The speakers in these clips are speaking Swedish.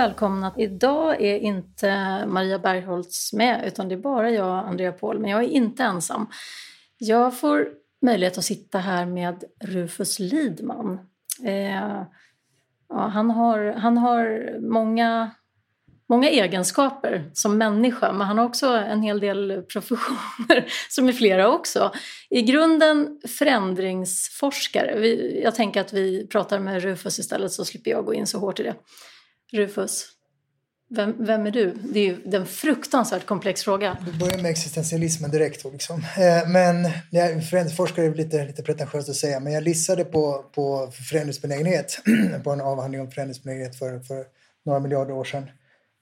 Välkomna. Idag är inte Maria Bergholtz med utan det är bara jag Andrea Paul. Men jag är inte ensam. Jag får möjlighet att sitta här med Rufus Lidman. Eh, ja, han, har, han har många, många egenskaper som människa men han har också en hel del professioner som är flera också. I grunden förändringsforskare. Vi, jag tänker att vi pratar med Rufus istället så slipper jag gå in så hårt i det. Rufus, vem, vem är du? Det är ju en fruktansvärt komplex fråga. Du börjar med existentialismen direkt. Liksom. Eh, men förändringsforskare är lite, lite pretentiöst att säga, men jag lissade på, på förändringsbenägenhet på en avhandling om förändringsbenägenhet för, för några miljarder år sedan.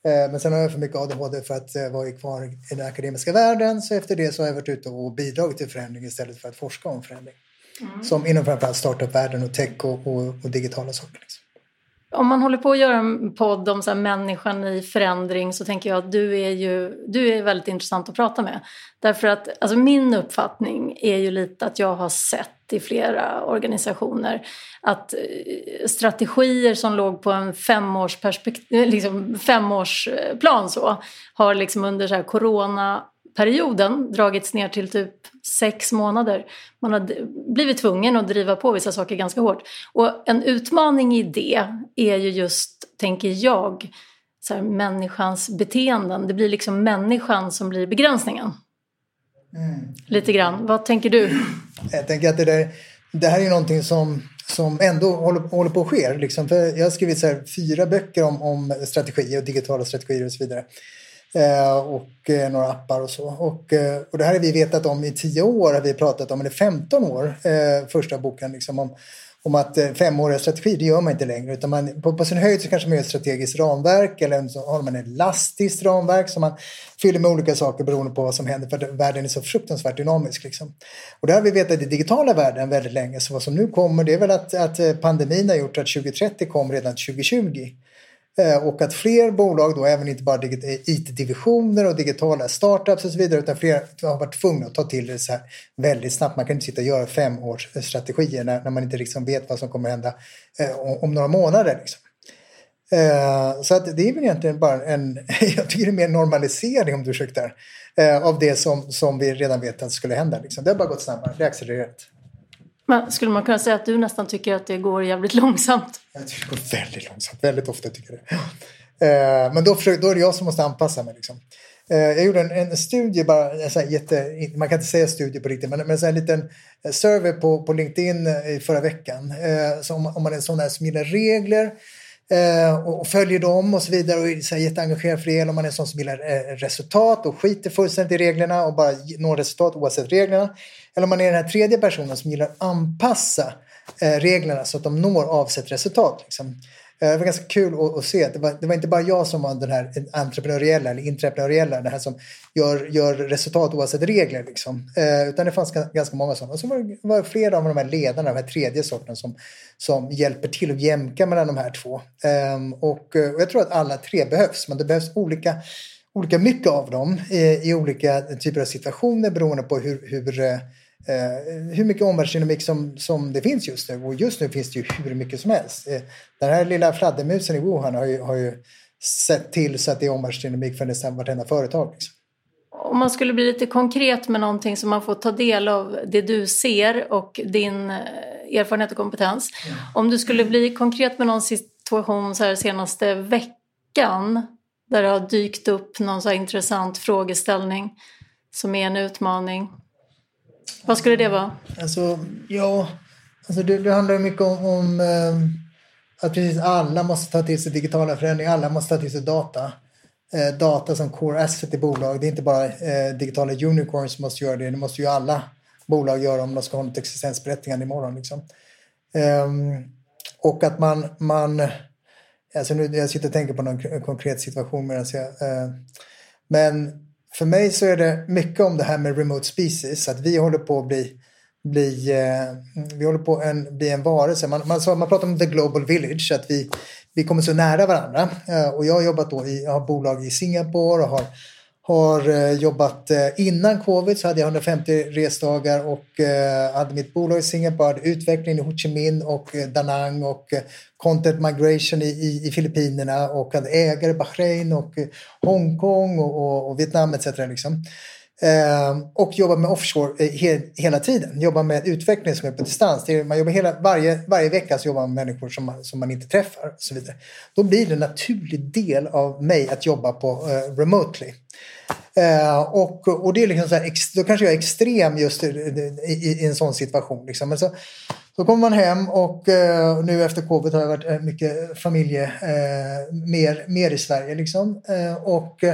Eh, men sen har jag för mycket ADHD för att eh, vara kvar i den akademiska världen. Så efter det så har jag varit ute och bidragit till förändring istället för att forska om förändring. Mm. Som inom framförallt startup-världen och tech och, och, och digitala saker. Liksom. Om man håller på att göra en podd om så människan i förändring så tänker jag att du är ju du är väldigt intressant att prata med. Därför att alltså min uppfattning är ju lite att jag har sett i flera organisationer att eh, strategier som låg på en femårsplan liksom femårsplan så har liksom under så här corona perioden dragits ner till typ sex månader. Man har blivit tvungen att driva på vissa saker ganska hårt. Och en utmaning i det är ju just, tänker jag, så här, människans beteenden. Det blir liksom människan som blir begränsningen. Mm. Lite grann. Vad tänker du? Jag tänker att det, där, det här är någonting som, som ändå håller, håller på att ske. Liksom. Jag har skrivit så här, fyra böcker om, om strategi och digitala strategier och så vidare. Eh, och eh, några appar och så. Och, eh, och det här har vi vetat om i tio år, har vi pratat om, eller 15 år, första boken, liksom om, om att femåriga strategi, det gör man inte längre. Utan man, på, på sin höjd så kanske man gör ett strategiskt ramverk eller så har man ett elastiskt ramverk som man fyller med olika saker beroende på vad som händer. För världen är så fruktansvärt dynamisk. Liksom. Och det har vi vetat i digitala världen väldigt länge. Så vad som nu kommer det är väl att, att pandemin har gjort att 2030 kom redan 2020. Eh, och att fler bolag då, även inte bara eh, IT-divisioner och digitala startups och så vidare, utan fler har varit tvungna att ta till det så här väldigt snabbt. Man kan inte sitta och göra femårsstrategier eh, när, när man inte liksom vet vad som kommer hända eh, om, några månader. Liksom. Eh, så att det är väl egentligen bara en, jag tycker det är mer normalisering om du ursäktar, eh, av det som, som vi redan vet att skulle hända. Liksom. Det har bara gått snabbare, det är accelererat. Men skulle man kunna säga att du nästan tycker att det går jävligt långsamt? Jag tycker det går väldigt långsamt. Väldigt ofta tycker jag det. Eh, men då, försöker, då är det jag som måste anpassa mig. Liksom. Eh, jag gjorde en, en studie, bara, så jätte, man kan inte säga studie på riktigt, men, men en liten survey på, på LinkedIn eh, i förra veckan. Så om, om man är en sån här som gillar regler Eh, och, följer dem och så vidare och är så här jätteengagerad för det. Om man är en sån som gillar eh, resultat och skiter fullständigt i reglerna och bara når resultat oavsett reglerna. Eller om man är den här tredje personen som gillar att anpassa eh, reglerna så att de når avsett resultat. Liksom. Eh, det var ganska kul att, att se. Det var, det var, inte bara jag som var den här entreprenöriella eller intraprenöriella, den här som gör, gör resultat oavsett regler. Liksom. Eh, utan det fanns ganska många sådana. Och så var det var flera av de här ledarna, den här tredje sorten, som, som hjälper till att jämka mellan de här två. Ehm, eh, och, och jag tror att alla tre behövs, men det behövs olika olika mycket av dem i, i olika typer av situationer beroende på hur, hur eh, eh, hur mycket omvärldsdynamik som, som det finns just nu. Och just nu finns det ju hur mycket som helst. Eh, den här lilla fladdermusen i Wuhan har ju, har ju sett till så att det är omvärldsdynamik för nästan vartenda företag. Liksom. Om man skulle bli lite konkret med någonting som man får ta del av det du ser och din eh, erfarenhet och kompetens. Mm. Om du skulle bli konkret med någon situation så här senaste veckan där det har dykt upp någon så intressant frågeställning som är en utmaning. Vad skulle det vara? Alltså, ja, alltså det, det handlar mycket om, om eh, att precis alla måste ta till sig digitala förändringar. Alla måste ta till sig data. Eh, data som core asset i bolag. Det är inte bara eh, digitala unicorns som måste göra det. Det måste ju alla bolag göra om de ska ha något existensberättigande imorgon. Liksom. Ehm, och att man, man alltså nu, jag sitter och tänker på någon konkret situation medan jag eh, men för mig så är det mycket om det här med remote species, att vi håller på att bli bli, eh, vi håller på att bli en varelse. Man, man, man pratar om the global village, att vi, vi kommer så nära varandra. Eh, och jag har jobbat då i, jag har bolag i Singapore och har, har eh, jobbat eh, innan covid så hade jag 150 resdagar och eh, hade mitt bolag i Singapore, hade utveckling i Ho Chi Minh och Danang och content migration i, i, i Filippinerna och hade ägare i Bahrain och Hongkong och, och, och Vietnam etc. Liksom. Eh, och jobbar med offshore eh, he hela tiden. Jobbar med utveckling som är på distans. Är, man jobbar hela, varje, varje vecka så jobbar man med människor som man, som man inte träffar. Och så vidare. Då blir det en naturlig del av mig att jobba på eh, remotely. Eh, och, och det är liksom så här, då kanske jag är extrem just i, i, i en sån situation. Liksom. Men så, så kommer man hem och eh, nu efter covid har jag varit eh, mycket familje, eh, mer, mer i Sverige. Liksom. Ehm, eh, och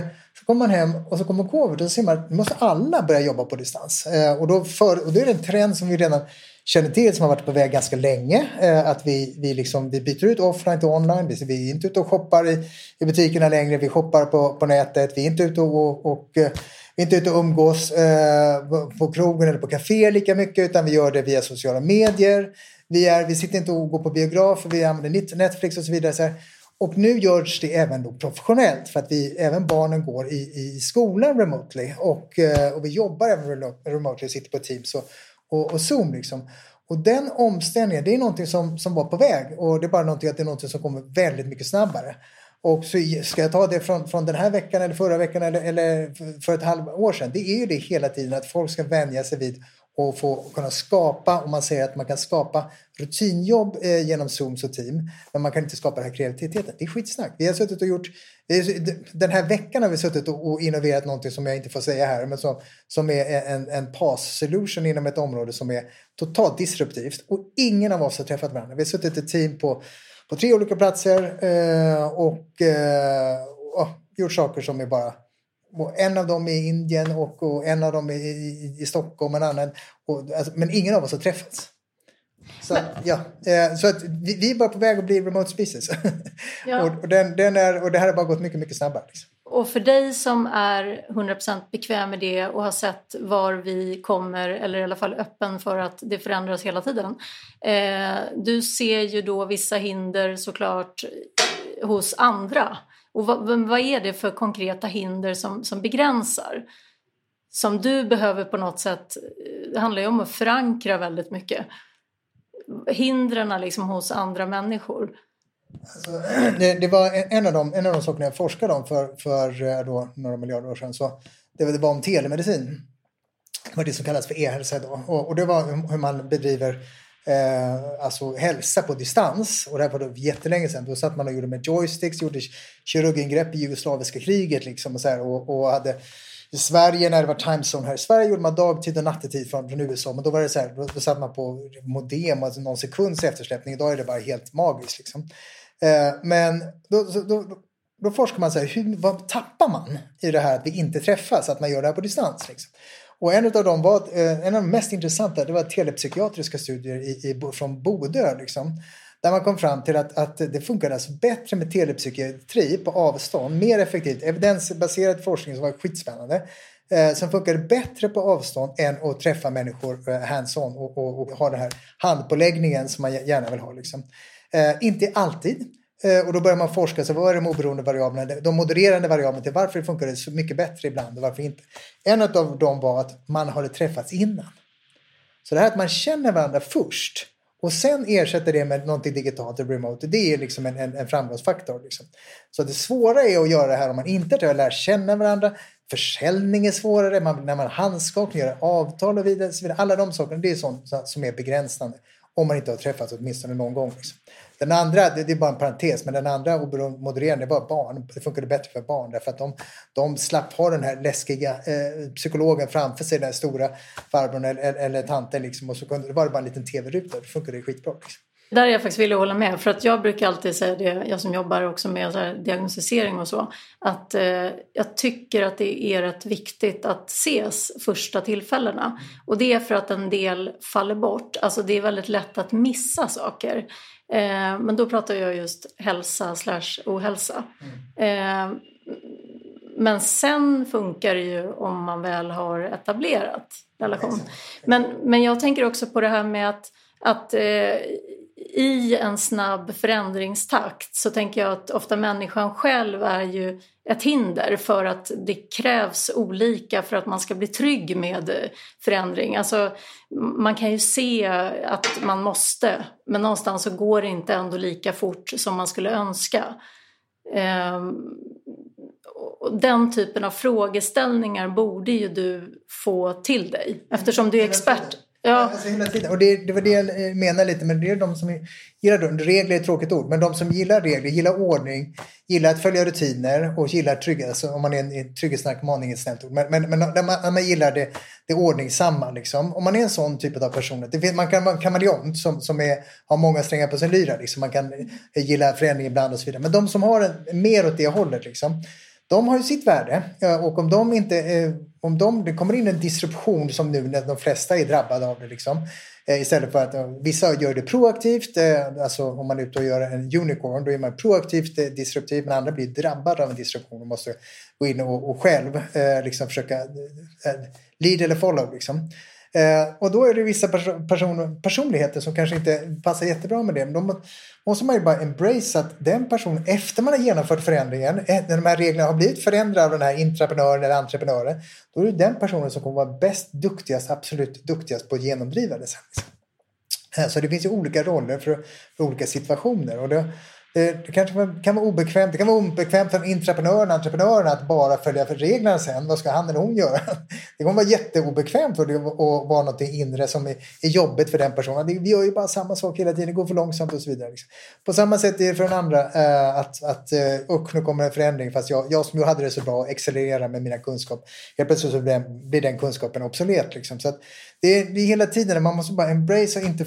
så kommer man hem och så kommer covid och så ser man att nu måste alla börja jobba på distans. Eh, och, då för, och då är det en trend som vi redan känner till som har varit på väg ganska länge. Eh, att vi, vi, liksom, vi byter ut offline till online. Vi, vi är inte ute och shoppar i, i butikerna längre. Vi shoppar på, på nätet. Vi är inte ute och, och eh, vi är inte ute och umgås eh, på krogen eller på kafé lika mycket utan vi gör det via sociala medier. Vi, är, vi sitter inte och går på biograf, vi använder Netflix och så vidare. Så här. Och nu görs det även då professionellt för att vi, även barnen går i, i skolan remotely och, eh, och vi jobbar även remotely, sitter på Teams och, och, och Zoom. Liksom. Och den omställningen, det är någonting som, som var på väg och det är bara någonting att det är någonting som kommer väldigt mycket snabbare. Och så ska jag ta det från, från den här veckan eller förra veckan eller, eller för ett halvår sedan. Det är ju det hela tiden att folk ska vänja sig vid och få kunna skapa, om man säger att man kan skapa rutinjobb eh, genom Zooms och team, men man kan inte skapa den här kreativiteten. Det är skitsnack. Vi har suttit och gjort, den här veckan har vi suttit och innoverat någonting som jag inte får säga här, men som, som är en, en pass-solution inom ett område som är totalt disruptivt och ingen av oss har träffat varandra. Vi har suttit ett team på, på tre olika platser eh, och, eh, och gjort saker som är bara och en av dem är i Indien och, och en av dem är i, i Stockholm, en annan. Och, alltså, men ingen av oss har träffats. Så, men, ja, eh, så att vi, vi, är bara på väg att bli remote species. Ja. och, och, den, den är, och det här har bara gått mycket, mycket snabbare. Liksom. Och för dig som är 100% bekväm med det och har sett var vi kommer, eller i alla fall öppen för att det förändras hela tiden. Eh, du ser ju då vissa hinder såklart hos andra. Och vad, vad är det för konkreta hinder som, som begränsar? Som du behöver på något sätt, eh, det handlar ju om att förankra väldigt mycket. Hindren liksom hos andra människor. Alltså, det, det, var en av, de, en av de sakerna jag forskade om för, för eh, då, några miljarder år sedan. Så det, det var om telemedicin. Det var det som kallas för e-hälsa idag. Och, och det var hur man bedriver eh, alltså hälsa på distans. Och det här var då jättelänge sedan. Då satt man och gjorde med joysticks, gjorde kirurgingrepp i jugoslaviska kriget liksom och, så här, och, och hade i Sverige när det var timezone här i Sverige gjorde man dagtid och nattetid från, från USA. Men då var det så här, då, då satt man på modem, alltså någon sekunds eftersläppning. Idag är det bara helt magiskt liksom. Eh, men då, då, då, då forskar man så här, hur, vad tappar man i det här att vi inte träffas, att man gör det här på distans? Liksom? Och en av dem var, eh, en av de mest intressanta, det var telepsykiatriska studier i, i, från Bodö. Liksom, där man kom fram till att, att det funkade alltså bättre med telepsykiatri på avstånd, mer effektivt, evidensbaserad forskning som var skitspännande. Eh, som funkade bättre på avstånd än att träffa människor eh, hands-on och, och, och, ha den här handpåläggningen som man gärna vill ha. Liksom. Eh, inte alltid. Eh, och då börjar man forska, så vad är de oberoende variablerna? De modererande variablerna till varför det funkar så mycket bättre ibland och varför inte. En av dem var att man hade träffats innan. Så det här att man känner varandra först och sen ersätter det med någonting digitalt och remote, det är liksom en, en, en framgångsfaktor. Liksom. Så det svåra är att göra det här om man inte har lärt känna varandra. Försäljning är svårare, man, när man handskakar, gör avtal och vidare, så vidare. Alla de sakerna, det är sånt som är begränsande. Om man inte har träffats åtminstone någon gång. Liksom. Den andra, det, är bara en parentes, men den andra modererande var barn. Det funkade bättre för barn därför att de, de slapp ha den här läskiga eh, psykologen framför sig, den stora farbrorn eller, eller tanten liksom. Och så kunde, det var det bara en liten tv-ruta. Det funkade skitbra. Liksom. Där är jag faktiskt villig att hålla med. För att jag brukar alltid säga det, jag som jobbar också med diagnostisering och så, att eh, jag tycker att det är rätt viktigt att ses första tillfällena. Och det är för att en del faller bort. Alltså det är väldigt lätt att missa saker. Eh, men då pratar jag just hälsa slash ohälsa. Mm. Eh, men sen funkar det ju om man väl har etablerat relation. Men, men jag tänker också på det här med att, att eh, i en snabb förändringstakt så tänker jag att ofta människan själv är ju ett hinder för att det krävs olika för att man ska bli trygg med förändring. Alltså, man kan ju se att man måste men någonstans så går det inte ändå lika fort som man skulle önska. Ehm, den typen av frågeställningar borde ju du få till dig eftersom du är expert. Ja. Alltså hela tiden. Och det, det var det jag eh, menar lite, men det är de som gillar regler är ett tråkigt ord, men de som gillar regler, gillar ordning, gillar att följa rutiner och gillar trygghet, alltså om man är en trygghetsnarkoman, inget snällt ord, men, men, men när, man, när man gillar det, det ordningsamma, liksom. om man är en sån typ av person, det finns, man kan vara en kameleont som, som är, har många strängar på sin lyra, liksom. man kan eh, gilla förändring ibland och så vidare, men de som har en, mer åt det hållet, liksom, de har ju sitt värde och om de inte, eh, om de, det kommer in en disruption som nu när de flesta är drabbade av det liksom. Eh, istället för att eh, vissa gör det proaktivt, eh, alltså om man är ute och gör en unicorn då är man proaktivt eh, disruptiv men andra blir drabbade av en disruption och måste gå in och, och själv eh, liksom försöka lead eller follow liksom. Eh, och då är det vissa person, personligheter som kanske inte passar jättebra med det. Men då måste man ju bara embrace att den personen, efter man har genomfört förändringen, eh, när de här reglerna har blivit förändrade av den här intraprenören eller entreprenören, då är det den personen som kommer vara bäst, duktigast, absolut duktigast på att genomdriva det sen. Liksom. Eh, så det finns ju olika roller för, för olika situationer. Och det, Eh, det, kanske kan vara obekvämt. Det kan vara obekvämt för intraprenören entreprenören att bara följa för reglerna sen. Vad ska han eller hon göra? Det kommer vara jätteobekvämt för det att vara något inre som är, är jobbigt för den personen. Vi gör ju bara samma sak hela tiden, det går för långsamt och så vidare. Liksom. På samma sätt är det för den andra eh, att, att uh, nu kommer en förändring fast jag, jag som ju hade det så bra accelererar med mina kunskaper. Helt plötsligt så blir den, blir den kunskapen obsolet. Liksom. Så att, det är, det är hela tiden, man måste bara embrace och inte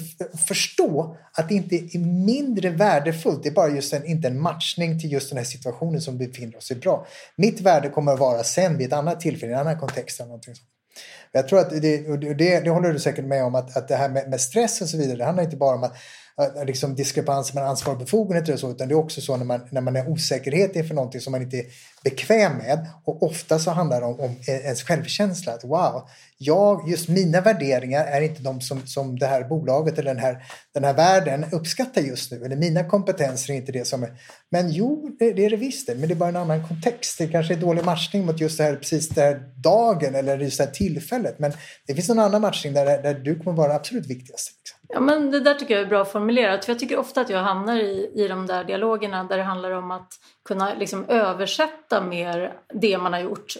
förstå att det inte är mindre värdefullt. Det är bara just en, inte en matchning till just den här situationen som befinner oss i bra. Mitt värde kommer att vara sen vid ett annat tillfälle, i en annan kontext. Eller någonting sånt. Jag tror att det, det, det håller du säkert med om, att, att det här med, med stress och så vidare, det handlar inte bara om att Eh, liksom diskrepans mellan ansvar och befogenheter och så, utan det är också så när man, när man är osäkerhet inför någonting som man inte är bekväm med. Och ofta så handlar det om, om ens självkänsla. Att wow, jag, just mina värderingar är inte de som, som det här bolaget eller den här, den här världen uppskattar just nu. Eller mina kompetenser är inte det som är... Men jo, det, det är det visst det, men det är bara en annan kontext. Det kanske är dålig matchning mot just det här, precis den här dagen eller just det här tillfället. Men det finns en annan matchning där, där du kommer vara absolut viktigast. Liksom. Ja, men det där tycker jag är bra formulerat. För jag tycker ofta att jag hamnar i, i de där dialogerna där det handlar om att kunna liksom översätta mer det man har gjort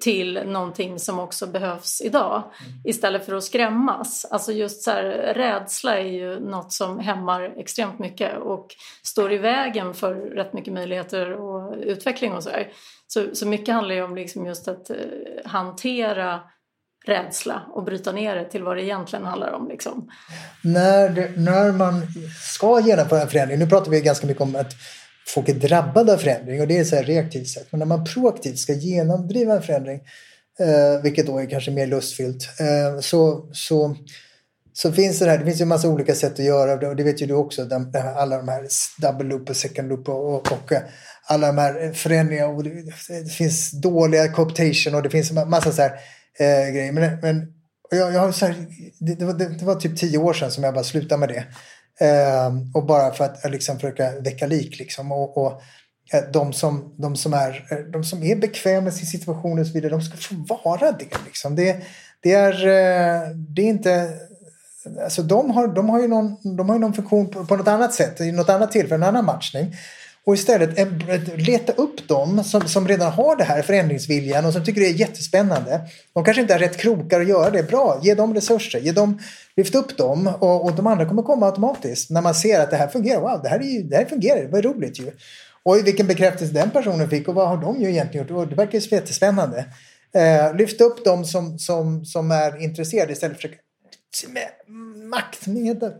till någonting som också behövs idag. Mm. Istället för att skrämmas. Alltså just så här, rädsla är ju något som hämmar extremt mycket och står i vägen för rätt mycket möjligheter och utveckling och sådär. Så, så mycket handlar ju om liksom just att eh, hantera rädsla och bryta ner det till vad det egentligen handlar om. Liksom. När, det, när man ska genomföra en förändring, nu pratar vi ganska mycket om att folk är drabbade av förändring och det är så här reaktivt sätt. Men när man proaktivt ska genomdriva en förändring, eh, vilket då är kanske mer lustfyllt, eh, så, så, så finns det här, det finns ju en massa olika sätt att göra det och det vet ju du också, de, alla de här double loop och second loop och, och, och eh, alla de här förändringarna och det, det finns dåliga cooptation och det finns en massa så här eh, grej. Men, men jag, jag har så här, det, det, var, det, det, var, typ tio år sedan som jag bara slutade med det. Eh, och bara för att eh, liksom, försöka väcka lik. Liksom. Och, och eh, de, som, de, som är, eh, de som är bekväma med sin situation och så vidare, de ska få vara det. Liksom. Det, det, är, eh, det är inte... Alltså de, har, de, har ju någon, de har ju någon funktion på, på något annat sätt, i något annat tillfälle, en annan matchning. Och istället eh, leta upp dem som, som redan har det här förändringsviljan och som tycker det är jättespännande. De kanske inte har rätt krokar att göra det. Bra, ge dem resurser. Ge dem, lyft upp dem och, och de andra kommer komma automatiskt. När man ser att det här fungerar. Wow, det här, är ju, det här fungerar. Vad roligt ju. Och vilken bekräftelse den personen fick och vad har de ju egentligen gjort. Och det verkar ju jättespännande. Eh, lyft upp dem som, som, som är intresserade istället för att försöka med maktmedel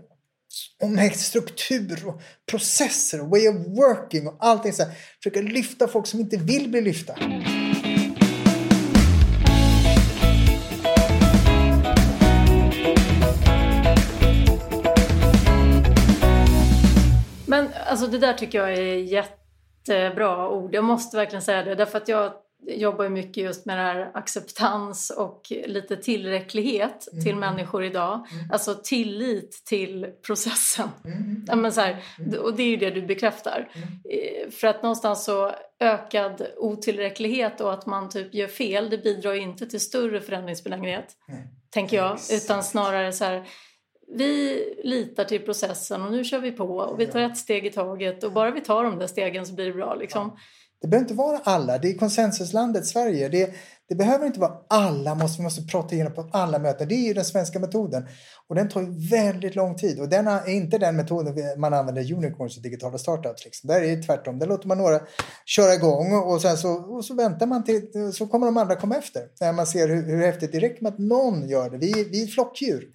om struktur och processer och way of working och allting så här. Försöka lyfta folk som inte vill bli lyfta. Men alltså det där tycker jag är jättebra ord. Jag måste verkligen säga det därför att jag jobbar mycket just med det här acceptans och lite tillräcklighet mm. till människor idag. Mm. Alltså tillit till processen. Mm. Ja, men så här, och det är ju det du bekräftar. Mm. Eh, för att någonstans så ökad otillräcklighet och att man typ gör fel, det bidrar inte till större förändringsbenägenhet. Tänker jag. Utan snarare så här, vi litar till processen och nu kör vi på och vi tar ett steg i taget och bara vi tar de där stegen så blir det bra. Liksom. Det behöver inte vara alla. Det är konsensuslandet Sverige. Det, det behöver inte vara alla. Måste, vi måste prata igenom på alla möten. Det är ju den svenska metoden. Och den tar ju väldigt lång tid. Och den är inte den metoden man använder unicorns och digitala startups. Liksom. Där är det tvärtom. Där låter man några köra igång och sen så, och så väntar man till så kommer de andra komma efter. När man ser hur, hur häftigt det räcker med att någon gör det. Vi, vi är flockdjur.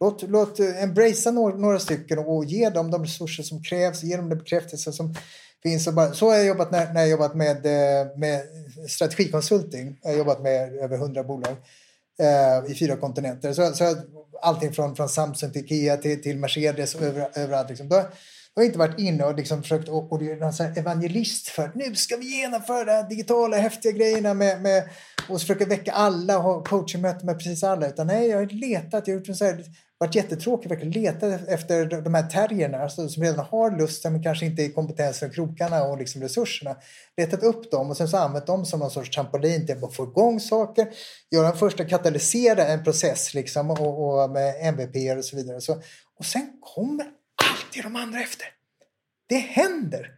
Låt, låt eh, embracea några, några stycken och ge dem de resurser som krävs. Ge dem den bekräftelse som finns. Och bara, så har jag jobbat när, när jag jobbat med, eh, med strategikonsulting. Jag har jobbat med över hundra bolag eh, i fyra kontinenter. Så, så allting från, från Samsung till Ikea till, till Mercedes och över, överallt. Liksom. Då, jag har inte varit inne och liksom försökt och, och någon evangelist för nu ska vi genomföra de digitala häftiga grejerna med, med och försöka väcka alla och ha coachingmöten med precis alla. Utan nej, jag har letat, jag har gjort en så här varit jättetråkigt verkligen letat efter de här terrierna alltså, som redan har lusten men kanske inte kompetensen och krokarna och liksom resurserna. Letat upp dem och sen så använt dem som någon sorts trampolin till att få igång saker, göra en första katalysera en process liksom och, och med MVP och så vidare. Så, och sen kommer alltid de andra efter. Det händer.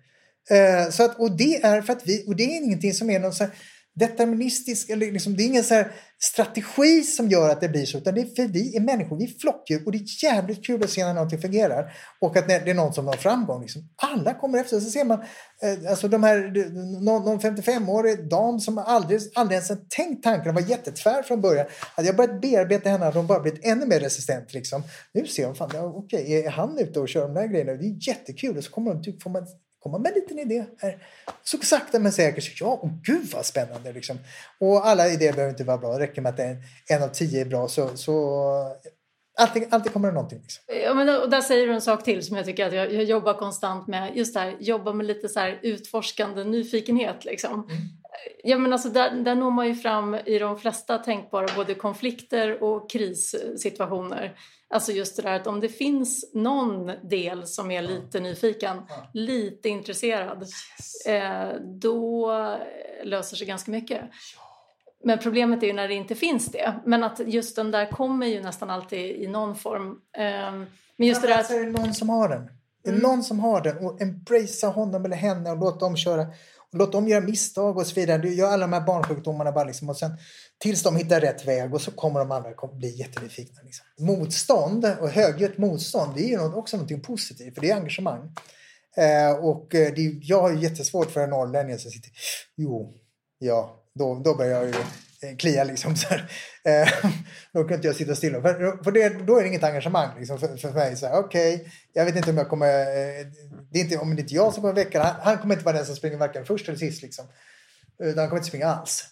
Uh, så att, och det är för att vi, och det är ingenting som är någon så här, deterministisk, eller liksom, det är ingen så strategi som gör att det blir så, utan det är för vi är människor, vi är flockdjur och det är jävligt kul att se när någonting fungerar och att det är någon som har framgång. Liksom. Alla kommer efter, så ser man eh, alltså de här, någon, någon 55-årig dam som aldrig, aldrig ens tänkt tanken, var jättetvär från början. Hade jag börjat bearbeta henne hade hon bara blivit ännu mer resistent. Liksom. Nu ser hon, fan, ja, okej, är han ute och kör de där grejerna? Det är jättekul. Och så kommer de, typ, får man komma med en liten idé. Här. Så sakta men säkert, ja, oh, gud vad spännande. Liksom. Och alla idéer behöver inte vara bra. Det räcker med att en, en av tio är bra så, så alltid, alltid kommer det någonting. Liksom. Ja, men och där säger du en sak till som jag tycker att jag, jag jobbar konstant med. Just det här, jobba med lite så utforskande nyfikenhet. Liksom. Ja, men alltså där, där når man ju fram i de flesta tänkbara både konflikter och krissituationer. Alltså just det där att om det finns någon del som är lite nyfiken, lite intresserad, yes. eh, då löser sig ganska mycket. Men problemet är ju när det inte finns det. Men att just den där kommer ju nästan alltid i någon form. Eh, men just det där... Alltså är det någon som har den. Det är mm. någon som har den och embracea honom eller henne och låt dem köra. Låt dem göra misstag och så vidare. Du gör alla de här barnsjukdomarna bara liksom och sen Tills de hittar rätt väg och så kommer de andra bli jättenyfikna. Liksom. Motstånd och högljutt motstånd det är ju också något positivt för det är engagemang. Eh, och eh, det, jag har ju jättesvårt för en norrlänning som sitter jo, ja, då, då börjar jag ju Eh, kliar liksom. Så här. Eh, då kan inte jag sitta stilla. För, för det, då är det inget engagemang liksom, för, för mig. Okej, okay, jag vet inte om jag kommer... Eh, det är inte, om det är inte jag som kommer väcka han, han kommer inte vara den som springer varken först eller sist. Liksom. Utan han kommer inte springa alls.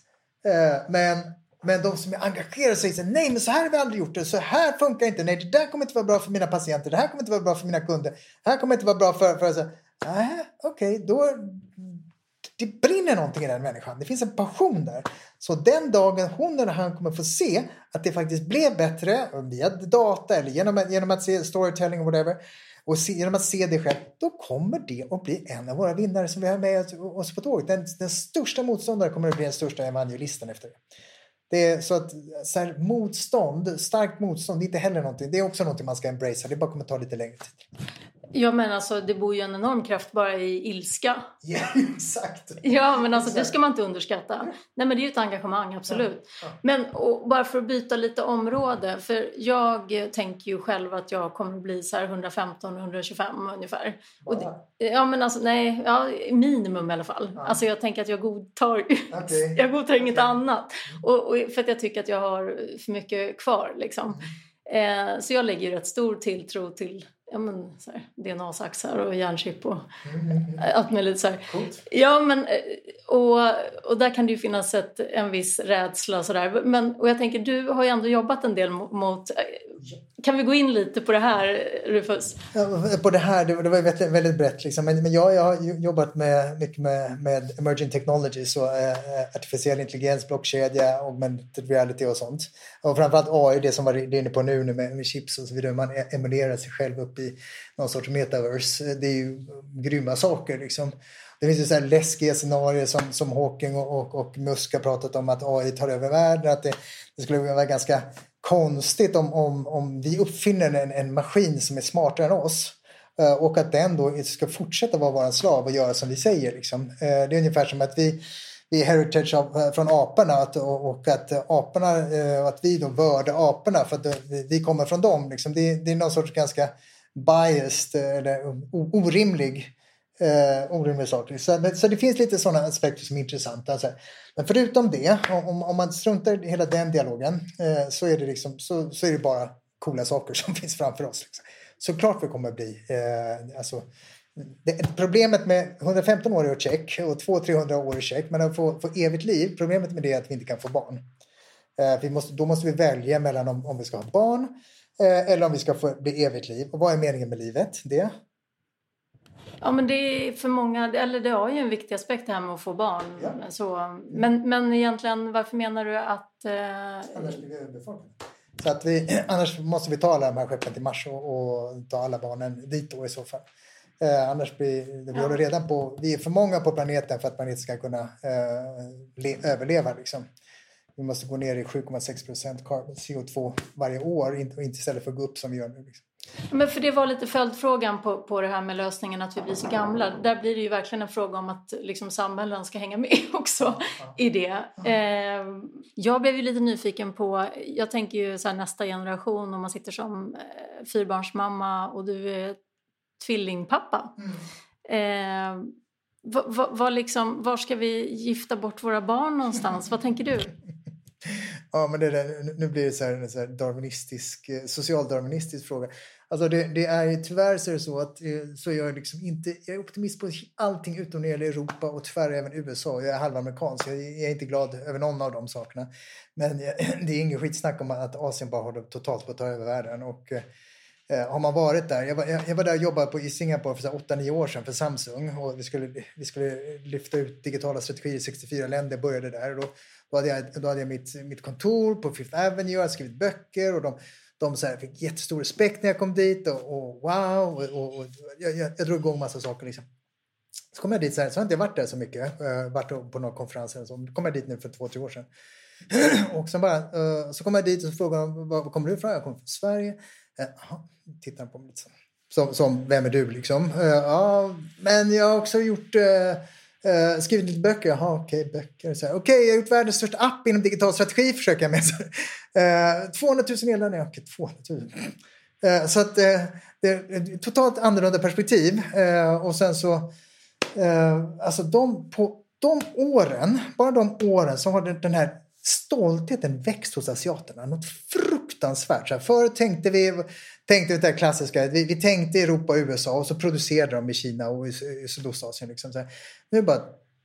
Eh, men men de som är engagerade säger så nej men så här har vi aldrig gjort det, så här funkar inte, nej det där kommer inte vara bra för mina patienter, det här kommer inte vara bra för mina kunder, det här kommer inte vara bra för, för så, nej okej, okay, då det brinner någonting i den människan. Det finns en passion där. Så den dagen hon eller han kommer få se att det faktiskt blev bättre via data eller genom, genom att se storytelling och whatever och se, genom att se det själv, då kommer det att bli en av våra vinnare som vi har med oss på tåget. Den, den största motståndaren kommer att bli den största evangelisten efter det. Det är så att så här, motstånd, starkt motstånd, det är inte heller någonting. Det är också någonting man ska embracea. Det bara kommer ta lite längre tid. Ja men alltså det bor ju en enorm kraft bara i ilska. Ja exakt. Ja men alltså exakt. det ska man inte underskatta. Nej men det är ju ett engagemang absolut. Ja. Ja. Men bara för att byta lite område. För jag tänker ju själv att jag kommer att bli så här 115-125 ungefär. Och det, ja men alltså nej, ja, minimum i alla fall. Ja. Alltså jag tänker att jag godtar, okay. jag godtar inget okay. annat. Och, och, för att jag tycker att jag har för mycket kvar liksom. Mm. Eh, så jag lägger ju rätt stor tilltro till ja, men, så här, DNA-saxar och järnchip och mm. allt möjligt. Så. Ja, men, eh, och, och där kan det ju finnas ett, en viss rädsla. Så där. Men, och jag tänker, du har ju ändå jobbat en del mot, mot kan vi gå in lite på det här, Rufus? Ja, på det här, det, det var väldigt, väldigt brett. Liksom. Men, men jag, jag har jobbat med, mycket med, med emerging technologies, och eh, artificiell intelligens, blockkedja, augmented reality och sånt. Och framförallt AI, det som var det inne på nu, nu med, med chips och så vidare. Man e-, emulerar sig själv upp i någon sorts metaverse. Det är ju grymma saker. Liksom. Det finns ju så här läskiga scenarier som, som Hawking och, och, och Musk har pratat om att AI tar över världen. Att det, det skulle vara ganska konstigt om, om, om vi uppfinner en, en maskin som är smartare än oss eh, och att den då ska fortsätta vara vår slav och göra som vi säger. Liksom. Eh, det är ungefär som att vi, vi är heritage av, eh, från aporna att, och att aporna, att vi då vördar aporna för att vi kommer från dem. Liksom. Det, det är någon sorts ganska biased eller orimlig eh, orimliga saker. Så, så det finns lite sådana aspekter som är intressanta. Alltså. Men förutom det, om, om man struntar i hela den dialogen eh, så, är det liksom, så, så är det bara coola saker som finns framför oss. Liksom. Såklart vi kommer bli, eh, alltså, det, problemet med 115 år i check och 200-300 år i check, men att få, få evigt liv, problemet med det är att vi inte kan få barn. Eh, vi måste, då måste vi välja mellan om, om vi ska ha barn eh, eller om vi ska få bli evigt liv. Och vad är meningen med livet? Det Ja men det är för många, eller det har ju en viktig aspekt det här med att få barn. Ja. Så, men, men egentligen varför menar du att... Eh... Annars blir vi överbefolkade. Så att vi, annars måste vi ta alla de här skeppen till Mars och, och ta alla barnen dit då i så fall. Eh, annars blir vi ja. håller redan på, vi är för många på planeten för att planeten ska kunna eh, le, överleva liksom. Vi måste gå ner i 7,6 procent CO2 varje år, inte, inte istället för att gå upp som vi gör nu. Liksom. Men för det var lite följdfrågan på, på det här med lösningen att vi blir så gamla. Där blir det ju verkligen en fråga om att liksom, samhällen ska hänga med också i det. Eh, jag blev ju lite nyfiken på, jag tänker ju så här, nästa generation om man sitter som eh, fyrbarnsmamma och du är tvillingpappa. Mm. Eh, va, va, va liksom, var ska vi gifta bort våra barn någonstans? Vad tänker du? Ja, men det där, nu blir det så här, en så här darwinistisk, eh, socialdarwinistisk fråga. Alltså det, det är tyvärr så är det så att eh, så jag är liksom inte, jag är optimist på allting utom när det gäller Europa och tyvärr även USA. Jag är halvamerikansk, jag är inte glad över någon av de sakerna. Men det är inget skitsnack om att Asien bara håller totalt på att ta över världen. Och, eh, Eh, har man varit där, jag var, jag var där och jobbade på, i Singapore för 8-9 år sedan för Samsung och vi skulle, vi skulle lyfta ut digitala strategier i 64 länder, Jag började där. Och då, då hade jag, då hade jag mitt, mitt kontor på Fifth Avenue, jag hade skrivit böcker och de, de så här, fick jättestor respekt när jag kom dit och, och wow, och, och, och jag, jag, jag drog igång massa saker. Liksom. Så kom jag dit, så, här, så har jag inte varit där så mycket, uh, varit på några konferenser. Så kom jag dit nu för två, tre år sedan. och sen bara, uh, så kom jag dit och så frågade de, var, var kommer du ifrån? Jag kommer från Sverige. Eh, Jaha, tittar på mig lite så. Som, som, vem är du liksom? Eh, ja, men jag har också gjort Uh, skrivit lite böcker. Jaha, okej, okay, böcker. Okej, okay, jag har gjort världens största app inom digital strategi, försöker jag med. Uh, 200 000 nedladdningar. Okej, okay, 200 000. Uh, så att det är ett totalt annorlunda perspektiv. Och sen så, alltså de, på de åren, bara de åren så har den här stoltheten växt hos asiaterna. Något fruktansvärt fruktansvärt. Så här, förr tänkte vi, tänkte det där klassiska, vi, vi tänkte Europa och USA och så producerade de i Kina och i, i Sydostasien. Liksom, så här. Nu är det bara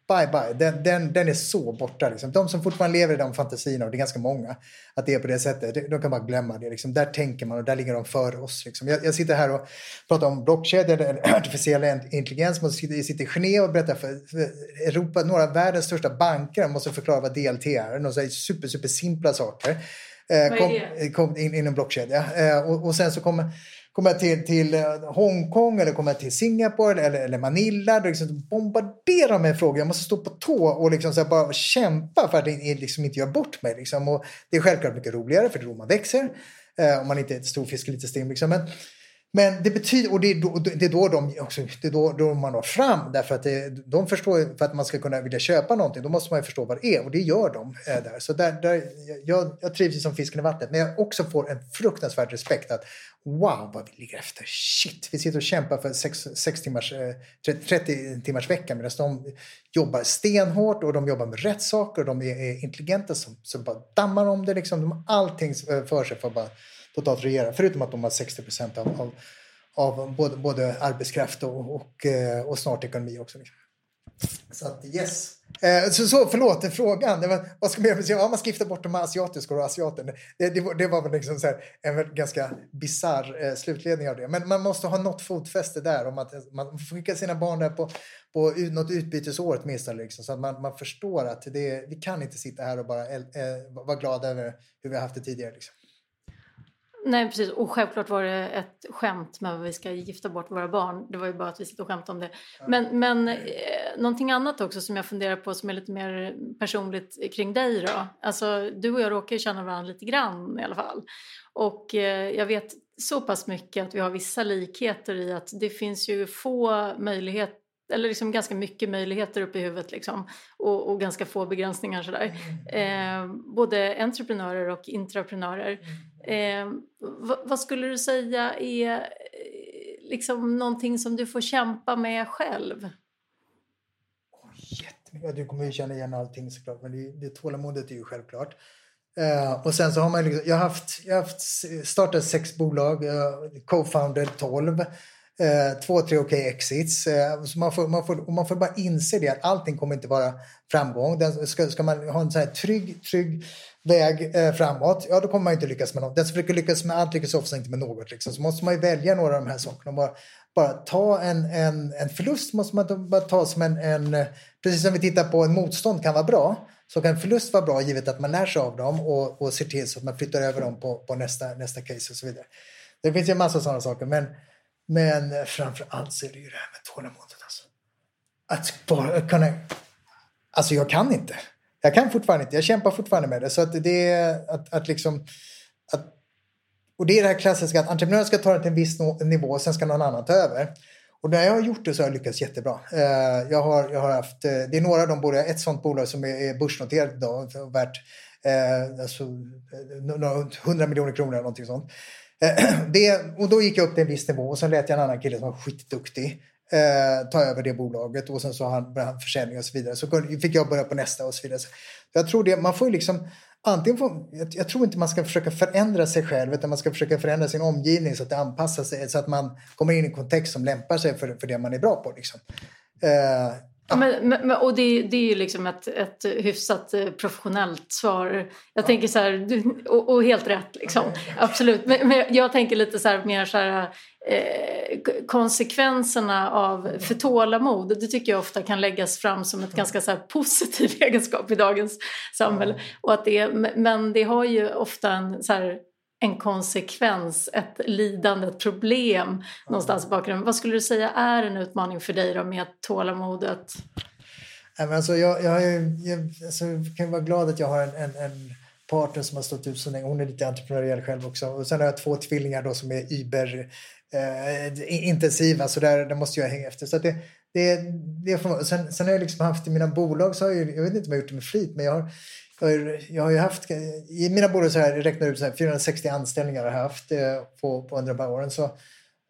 bye bye, den, den, den är så borta. Liksom. De som fortfarande lever i de fantasierna, och det är ganska många, att det är på det sättet, de kan bara glömma det. Liksom. Där tänker man och där ligger de före oss. Liksom. Jag, jag, sitter här och pratar om blockkedjor, eller artificiell intelligens, jag sitter, jag sitter i Genève och berättar för Europa, några av världens största banker, jag måste förklara vad DLT är, några super, super simpla saker. Eh, kom, kom in, in en blockkedja. Eh, och, och sen så kommer Kommer jag till, till eh, Hongkong eller kommer jag till Singapore eller, eller Manila, då liksom bombarderar de med frågor. Jag måste stå på tå och liksom så bara kämpa för att liksom inte göra bort mig. Liksom. Och det är självklart mycket roligare för det är då man växer. Eh, om man inte är ett stor fisk i lite stim. Liksom. Men, men det betyder, och det är då, det är då, de också, det är då, då man når fram. Därför att det, de förstår, för att man ska kunna vilja köpa någonting, då måste man ju förstå vad det är. Och det gör de eh, där. Så där, där, jag, jag trivs som fisken i vattnet. Men jag också får en fruktansvärd respekt att wow vad vi ligger efter. Shit, vi sitter och kämpar för sex, sex timmars, eh, 30 timmars vecka medan de jobbar stenhårt och de jobbar med rätt saker och de är intelligenta som, som bara dammar om det. Liksom. De har allting eh, för sig för att bara totalt regera. Förutom att de har 60 procent av, av, av, både, både arbetskraft och, och, eh, och snart ekonomi också. Liksom. Så att yes. Eh, så, så förlåt, frågan. Det var, vad ska man göra? Ja, man ska gifta bort de asiatiska och asiaten. Det, det, var, det var väl liksom så här, en ganska bisarr eh, slutledning av det. Men man måste ha något fotfäste där. Om att eh, man får skicka sina barn där på, på något utbytesår åtminstone. Liksom, så att man, man förstår att det, vi kan inte sitta här och bara eh, vara glada över hur vi har haft det tidigare. Liksom. Nej precis och självklart var det ett skämt med att vi ska gifta bort våra barn. Det var ju bara att vi sitter och skämtade om det. Men, men eh, någonting annat också som jag funderar på som är lite mer personligt kring dig då. Alltså du och jag råkar ju känna varandra lite grann i alla fall. Och eh, jag vet så pass mycket att vi har vissa likheter i att det finns ju få möjligheter eller liksom ganska mycket möjligheter upp i huvudet liksom, och, och ganska få begränsningar. Sådär. Eh, både entreprenörer och intraprenörer. Eh, vad, vad, skulle du säga är eh, liksom någonting som du får kämpa med själv? Oh, jättemycket. Du kommer ju känna igen allting såklart, men det, det tålamodet är ju självklart. Uh, och sen så har man liksom, jag har haft, jag har haft startat sex bolag, uh, co-founded 12 eh, två, tre okej okay exits. Eh, så man, får, man, får, man får bara inse det att allting kommer inte vara framgång. Den, ska, ska man ha en så här trygg, trygg väg eh, framåt, ja då kommer man inte lyckas med något. Den som försöker lyckas med allt lyckas oftast inte med något. Liksom. Så måste man ju välja några av de här sakerna. Och Bara, bara ta en, en, en förlust måste man bara ta som en, en, precis som vi tittar på en motstånd kan vara bra, så kan förlust vara bra givet att man lär sig av dem och, och ser till så att man flyttar över dem på, på nästa, nästa case och så vidare. Det finns ju en massa sådana saker men men framför allt så är det ju det här med tålamodet. Alltså. Att bara kunna... Alltså jag kan inte. Jag kan fortfarande inte. Jag kämpar fortfarande med det. Så att det är att, att liksom... Att, och det är det här klassiska att entreprenören ska ta det till en viss nivå, sen ska någon annan ta över. Och när jag har gjort det så har jag lyckats jättebra. Eh, jag har, jag har haft, eh, det är några av de bolag, ett sånt bolag som är börsnoterat idag, värt eh, alltså, eh, 100 miljoner kronor eller någonting sånt. Eh, det, och då gick jag upp till en viss nivå och sen lät jag en annan kille som var skitduktig eh, ta över det bolaget och sen så han, han försäljning och så vidare. Så fick jag börja på nästa och så vidare. Så jag tror det, man får ju liksom antingen får, jag, jag, tror inte man ska försöka förändra sig själv utan man ska försöka förändra sin omgivning så att det anpassar sig så att man kommer in i en kontext som lämpar sig för, för det man är bra på. Liksom. Eh, Ja. Men, men, och det, det är ju liksom ett, ett hyfsat eh, professionellt svar. Jag ja. tänker så här, och, och, helt rätt liksom. Absolut. Men, men, jag tänker lite så här mer så här eh, konsekvenserna av för tålamod. Det tycker jag ofta kan läggas fram som ett ganska så här positiv egenskap i dagens samhälle. Ja. Och att det, men det har ju ofta en så här en konsekvens, ett lidande, ett problem mm. någonstans i bakgrunden. Vad skulle du säga är en utmaning för dig då med tålamodet? Alltså jag, jag, jag, alltså jag kan vara glad att jag har en, en, en partner som har stått ut så länge. Hon är lite entreprenöriell själv också. Och sen har jag två tvillingar då som är Uber eh, intensiva så där, där måste jag hänga efter. Så det, det, det sen, sen har jag liksom haft i mina bolag så har jag, jag vet inte om jag gjort det med flit, men jag har, jag har ju haft, i mina bolag så här, jag räknar ut så här, 460 anställningar har jag haft eh, på, på under de här åren. Så,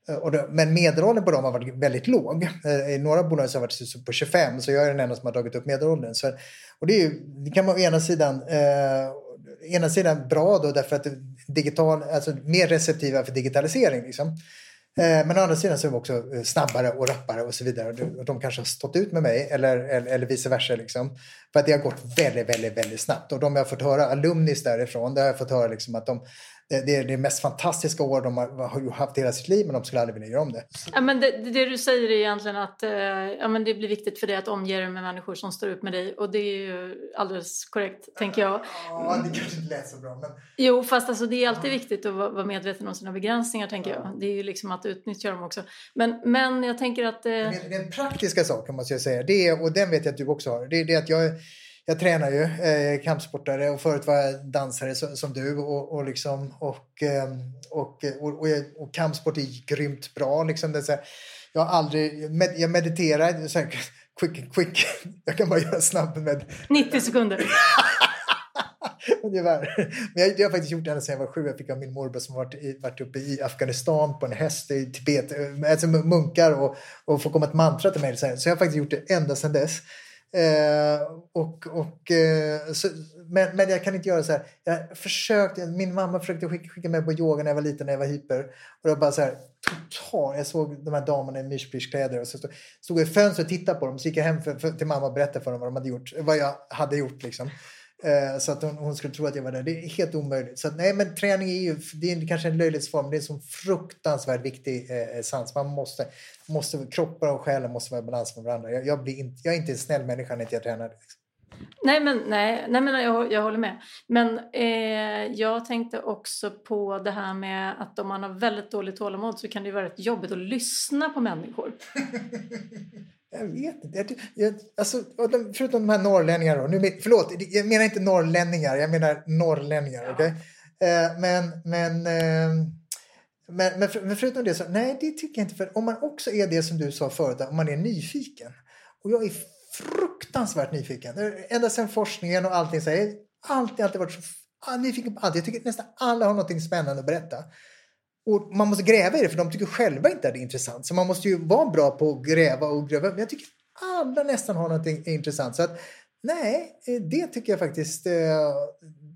eh, och men medelåldern på dem har varit väldigt låg. Eh, I några bolag så har det varit på 25 så jag är den enda som har dragit upp medelåldern. Så, och det, är ju, det kan vara å ena sidan, eh, ena sidan bra då därför att digital, alltså mer receptiva för digitalisering. Liksom. Eh, men å andra sidan så är de också eh, snabbare och rappare och så vidare. Och de kanske har stått ut med mig eller, eller, eller vice versa. Liksom. För att det har gått väldigt, väldigt, väldigt snabbt. Och de jag har fått höra, alumnis därifrån, det har jag fått höra liksom att de, det är det mest fantastiska år de har haft i hela sitt liv men de skulle aldrig vilja göra om det. Ja, men det, det du säger är egentligen att eh, ja, men det blir viktigt för dig att omge dig med människor som står upp med dig och det är ju alldeles korrekt tänker jag. Ja, det kanske inte lät så bra. Men... Jo, fast alltså, det är alltid viktigt att vara medveten om sina begränsningar tänker ja. jag. Det är ju liksom att utnyttja dem också. Men, men jag tänker att... Eh... Den praktiska saken måste jag säga, det är, och den vet jag att du också har, det är det att jag jag tränar ju eh, kampsportare och förut var jag dansare så, som du. Och, och, liksom, och, eh, och, och, och, och, kampsport är grymt bra. Liksom. Det här, jag har aldrig, med, jag mediterar, så här, quick, quick, jag kan bara göra snabbt med... 90 sekunder. Ungefär. Men jag, jag har faktiskt gjort det ända sedan jag var sju. Jag fick av min morbror som varit, i, varit uppe i Afghanistan på en häst i Tibet. Alltså munkar och, och få komma ett mantra till mig. Så, här. så jag har faktiskt gjort det ända sedan dess. Eh, och, och, eh, så, men, men jag kan inte göra så här. Jag försökte, min mamma försökte skicka, skicka mig på yoga när jag var liten, när jag var hyper. Och jag bara så här, total. Jag såg de här damerna i myrsplyschkläder och så stod, stod jag i fönstret och tittade på dem. Så gick jag hem för, för, till mamma och berättade för dem vad, de hade gjort, vad jag hade gjort. Liksom. Eh, så att hon, hon, skulle tro att jag var där. Det är helt omöjligt. Så att, nej, men träning är ju det är kanske en löjlighetsform. Det är en så fruktansvärt viktig eh, sans. Man måste, måste, kroppar och själen måste vara i balans med varandra. Jag, jag, blir inte, jag är inte en snäll människa när inte jag tränar. Liksom. Nej, men, nej, nej, men jag, jag håller med. Men eh, jag tänkte också på det här med att om man har väldigt dåligt tålamod så kan det vara rätt jobbigt att lyssna på människor. Jag vet inte. Jag, jag, alltså, förutom de här norrlänningarna då. Nu, förlåt, jag menar inte norrlänningar, jag menar norrlänningar. Ja. Okay? Eh, men, men, eh, men, men, för, men, förutom det så, nej det tycker jag inte. För om man också är det som du sa förut, om man är nyfiken. Och jag är fruktansvärt nyfiken. Ända sedan forskningen och allting så har jag alltid, alltid varit så ah, nyfiken på allt. Jag tycker att nästan alla har något spännande att berätta. Och man måste gräva i det för de tycker själva inte att det är intressant. Så man måste ju vara bra på att gräva och gräva. Men jag tycker alla nästan har någonting intressant. Så att nej, eh, det tycker jag faktiskt. Eh,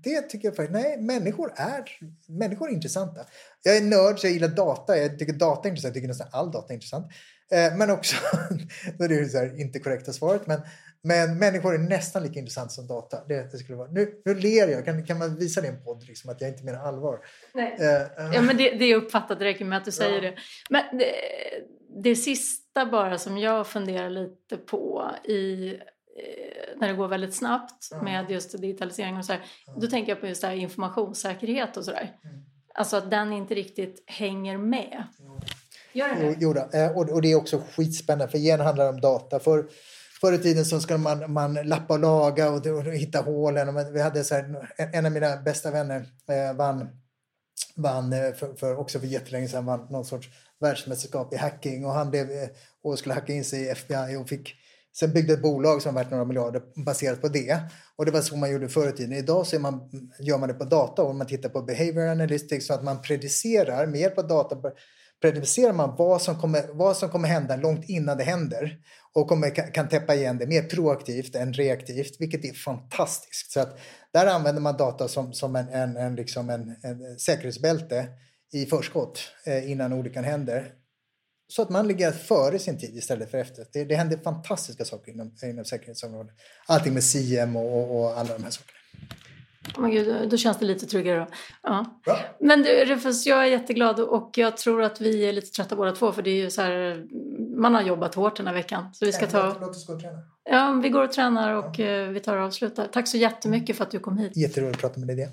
det tycker jag faktiskt. Nej, människor är, människor är intressanta. Jag är nörd så jag gillar data. Jag tycker data är intressant. Jag tycker nästan all data är intressant. Eh, men också, det är så här, inte korrekta svaret, men, men människor är nästan lika intressant som data. Det, det skulle vara. Nu, nu ler jag, kan, kan man visa det i en podd, liksom, att jag inte menar allvar? Nej. Uh, ja, men det, det är uppfattat, det räcker med att du säger ja. det. Men det, det sista bara som jag funderar lite på i när det går väldigt snabbt ja. med just digitalisering och så här, ja. då tänker jag på just det här informationssäkerhet och sådär. Mm. Alltså att den inte riktigt hänger med. Mm. Gör den det? Jo, jo eh, och, och det är också skitspännande för igen handlar det om data. För, Förr i tiden så skulle man, man lappa och laga och, och hitta hålen. Och vi hade så här, en av mina bästa vänner eh, vann, vann eh, för, för, också för jättelänge sedan vann någon sorts världsmästerskap i hacking och han blev, eh, och skulle hacka in sig i FBI och fick Sen byggde ett bolag som värt några miljarder baserat på det. Och det var så man gjorde förr i tiden. Idag så man, gör man det på data och man tittar på behavior analytics så att man predicerar med hjälp av data predicerar man vad som, kommer, vad som kommer hända långt innan det händer och kommer, kan täppa igen det mer proaktivt än reaktivt, vilket är fantastiskt. Så att där använder man data som, som en, en, en, liksom en, en säkerhetsbälte i förskott eh, innan olyckan händer. Så att man ligger före sin tid istället för efter. Det, det händer fantastiska saker inom, inom säkerhetsområdet. Allting med CM och, och, och alla de här sakerna. Oh Gud, då känns det lite tryggare. Då. Ja. ja. Men du, Rufus, jag är jätteglad och jag tror att vi är lite trötta båda två för det är ju så här, man har jobbat hårt den här veckan. Så vi ska ta... Låt oss gå och träna. Ja, vi går och tränar och ja. Eh, vi tar och avslutar. Tack så jättemycket för att du kom hit. Jätteroligt att prata med dig.